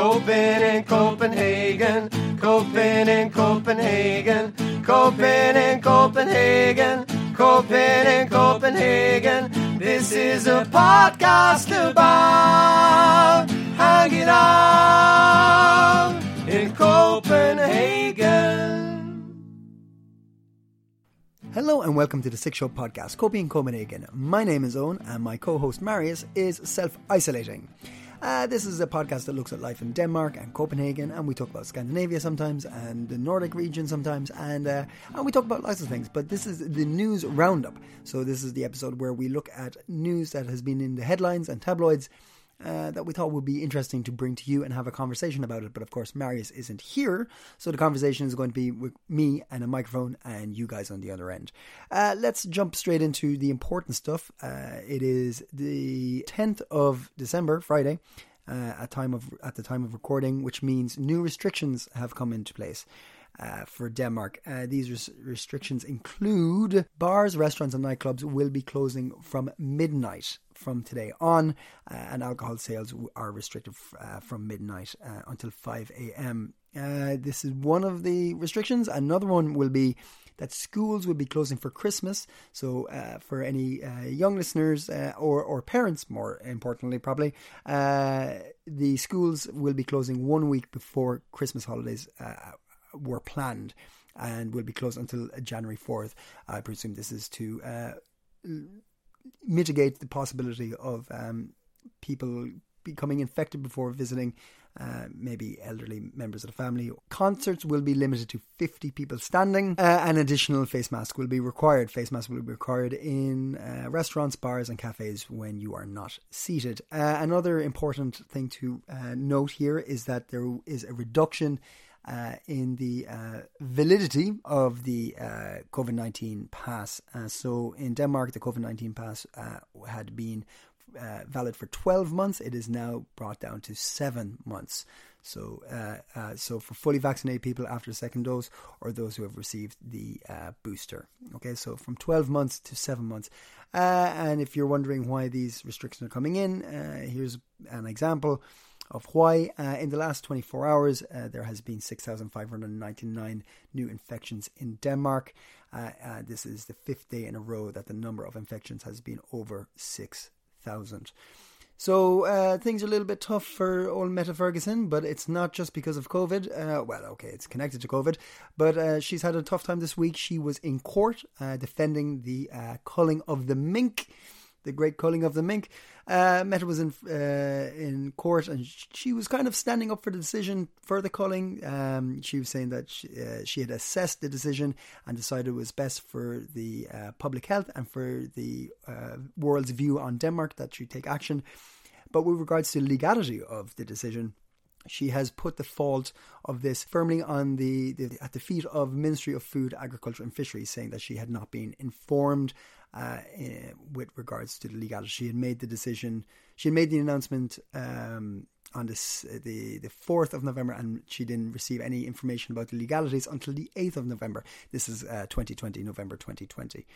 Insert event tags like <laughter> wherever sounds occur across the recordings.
Coping in Copenhagen, Coping in Copenhagen, Coping in Copenhagen, Coping in Copenhagen. This is a podcast about hanging out in Copenhagen. Hello and welcome to the Six Show podcast, Coping in Copenhagen. My name is Owen and my co-host Marius is self-isolating. Uh, this is a podcast that looks at life in Denmark and Copenhagen, and we talk about Scandinavia sometimes and the Nordic region sometimes, and uh, and we talk about lots of things. But this is the news roundup. So this is the episode where we look at news that has been in the headlines and tabloids uh, that we thought would be interesting to bring to you and have a conversation about it. But of course, Marius isn't here, so the conversation is going to be with me and a microphone and you guys on the other end. Uh, let's jump straight into the important stuff. Uh, it is the 10th of December, Friday. Uh, at time of at the time of recording, which means new restrictions have come into place. Uh, for Denmark. Uh, these res- restrictions include bars, restaurants, and nightclubs will be closing from midnight from today on, uh, and alcohol sales are restricted f- uh, from midnight uh, until 5 a.m. Uh, this is one of the restrictions. Another one will be that schools will be closing for Christmas. So, uh, for any uh, young listeners or or parents, more importantly, probably, the schools will be closing one week before Christmas holidays were planned and will be closed until January 4th. I presume this is to uh, mitigate the possibility of um, people becoming infected before visiting. Uh, maybe elderly members of the family. Concerts will be limited to 50 people standing. Uh, an additional face mask will be required. Face mask will be required in uh, restaurants, bars, and cafes when you are not seated. Uh, another important thing to uh, note here is that there is a reduction uh, in the uh, validity of the uh, COVID 19 pass. Uh, so in Denmark, the COVID 19 pass uh, had been valid for 12 months. It is now brought down to seven months. So, so for fully vaccinated people after second dose, or those who have received the booster. Okay, so from 12 months to seven months. and if you're wondering why these restrictions are coming in, here's an example of why uh, in the last 24 hours uh, there has been 6,599 new infections in Denmark. Uh, uh, this is the fifth day in a row that the number of infections has been over 6,000. So uh, things are a little bit tough for old Mette Frederiksen, but it's not just because of COVID. Uh, well, okay, it's connected to COVID, but uh, she's had a tough time this week. She was in court uh, defending the uh, culling of the mink the great culling of the mink. Uh, Mette was in uh, in court, and she was kind of standing up for the decision for the culling. Um, she was saying that she, uh, she, had assessed the decision and decided it was best for the uh, public health and for the uh, world's view on Denmark that she take action. But with regards to legality of the decision, she has put the fault of this firmly on the, the, at the feet of Ministry of Food, Agriculture and Fisheries, saying that she had not been informed uh, with regards to the legality. She had made the decision. She had made the announcement um, on this uh, the the fourth of November, and she didn't receive any information about the legalities until the eighth of November. This is uh, 2020, November 2020.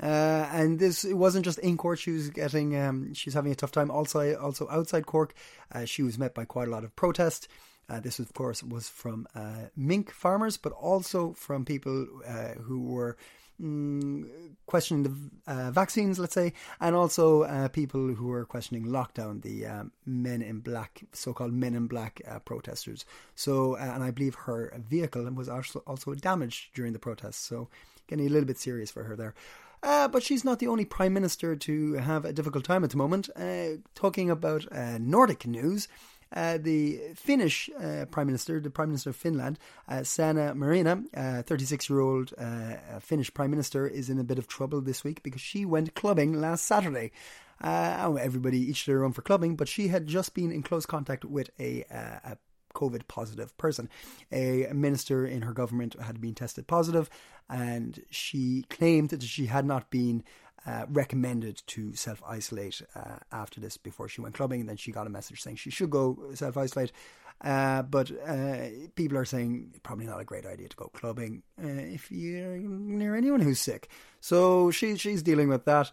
Uh, and this it wasn't just in court. She was getting, um, she was having a tough time. Also, also outside Cork, uh, she was met by quite a lot of protest. Uh, this, of course, was from uh, mink farmers, but also from people uh, who were mm, questioning the uh, vaccines, let's say, and also uh, people who were questioning lockdown, the um, men in black, so-called men in black uh, protesters. So, uh, and I believe her vehicle was also also damaged during the protests. So, getting a little bit serious for her there. Uh, but she's not the only prime minister to have a difficult time at the moment. Uh, talking about Nordic news, Uh, the Finnish uh, Prime Minister, the Prime Minister of Finland, uh, Sanna Marina, 36 year old uh, Finnish Prime Minister, is in a bit of trouble this week because she went clubbing last Saturday. Uh, everybody each their own for clubbing, but she had just been in close contact with a, uh, a COVID positive person. A minister in her government had been tested positive, and she claimed that she had not been uh, recommended to self isolate uh, after this before she went clubbing. And then she got a message saying she should go self isolate. Uh, but uh, people are saying probably not a great idea to go clubbing uh, if you're near anyone who's sick. So she, she's dealing with that.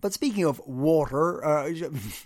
But speaking of water, uh,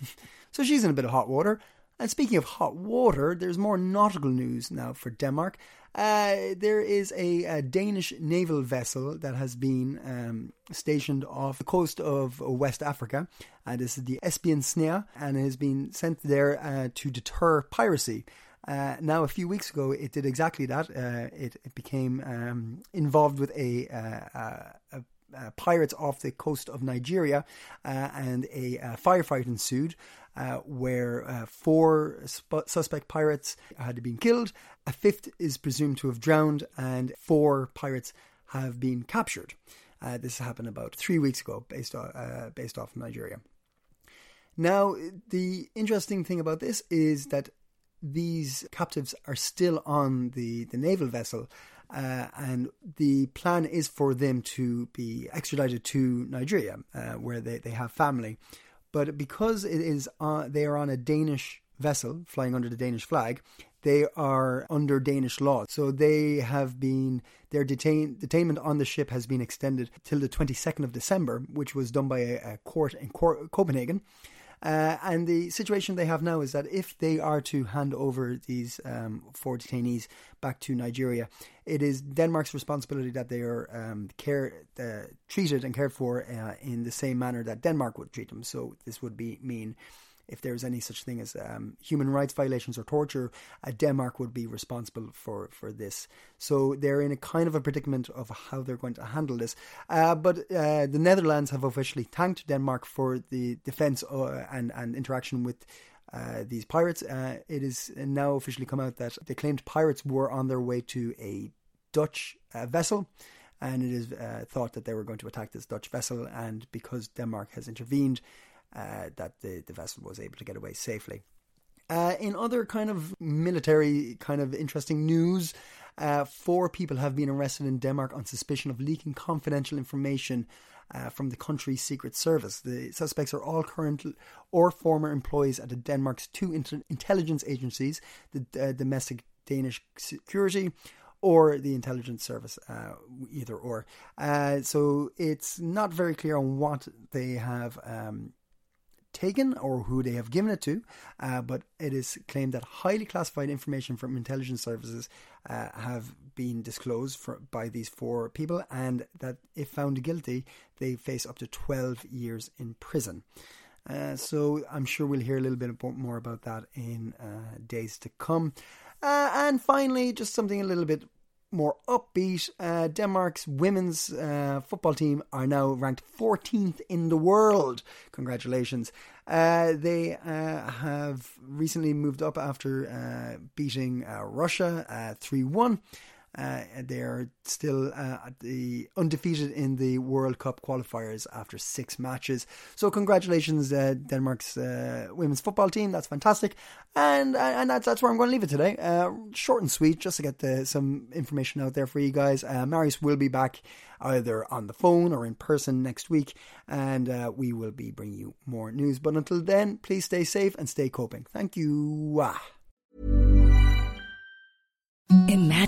<laughs> so she's in a bit of hot water. And speaking of hot water, there's more nautical news now for Denmark. Uh, there is a, a, Danish naval vessel that has been um, stationed off the coast of West Africa. Uh, this is the Esbern Snare and it has been sent there uh, to deter piracy. Uh, now, a few weeks ago, it did exactly that. Uh, it, it, became um, involved with a, uh, a uh, pirates off the coast of Nigeria, uh, and a firefight ensued. Uh, where uh, four sp- suspect pirates had been killed, a fifth is presumed to have drowned, and four pirates have been captured. Uh, this happened about three weeks ago, based off, based off Nigeria. Now, the interesting thing about this is that these captives are still on the, the naval vessel, uh, and the plan is for them to be extradited to Nigeria, uh, where they, they have family. But because it is uh, they are on a Danish vessel flying under the Danish flag, they are under Danish law. So they have been their detain, detainment on the ship has been extended till the 22nd of December, which was done by a, a court in Cor- Copenhagen. Uh, and the situation they have now is that if they are to hand over these um, four detainees back to Nigeria, it is Denmark's responsibility that they are um, care, uh, treated and cared for uh, in the same manner that Denmark would treat them. So this would be mean if there's any such thing as um, human rights violations or torture, uh, Denmark would be responsible for, for this. So they're in a kind of a predicament of how they're going to handle this. Uh, but uh, the Netherlands have officially thanked Denmark for the defense uh, and, and interaction with. Uh, these pirates. Uh, it is now officially come out that the claimed pirates were on their way to a Dutch vessel, and it is thought that they were going to attack this Dutch vessel. And because Denmark has intervened, uh, that the, the vessel was able to get away safely. Uh, in other kind of military, kind of interesting news, uh, four people have been arrested in Denmark on suspicion of leaking confidential information uh, from the country's secret service. The suspects are all current or former employees at the Denmark's two inter- intelligence agencies, the uh, domestic Danish security or the intelligence service, uh, either or. Uh, so it's not very clear on what they have um, taken or who they have given it to, uh, but it is claimed that highly classified information from intelligence services uh, have been disclosed for, by these four people, and that if found guilty, they face up to 12 years in prison. Uh, so I'm sure we'll hear a little bit more about that in uh, days to come. Uh, and finally, just something a little bit more upbeat. Uh, Denmark's women's uh, football team are now ranked 14th in the world. Congratulations. Uh, they uh, have recently moved up after uh, beating uh, Russia 3 1. Uh, they are still uh, the undefeated in the World Cup qualifiers after six matches. So congratulations, uh, Denmark's uh, women's football team. That's fantastic, and uh, and that's that's where I'm going to leave it today. Uh, short and sweet, just to get the, some information out there for you guys. Marius will be back either on the phone or in person next week, and we will be bringing you more news. But until then, please stay safe and stay coping. Thank you.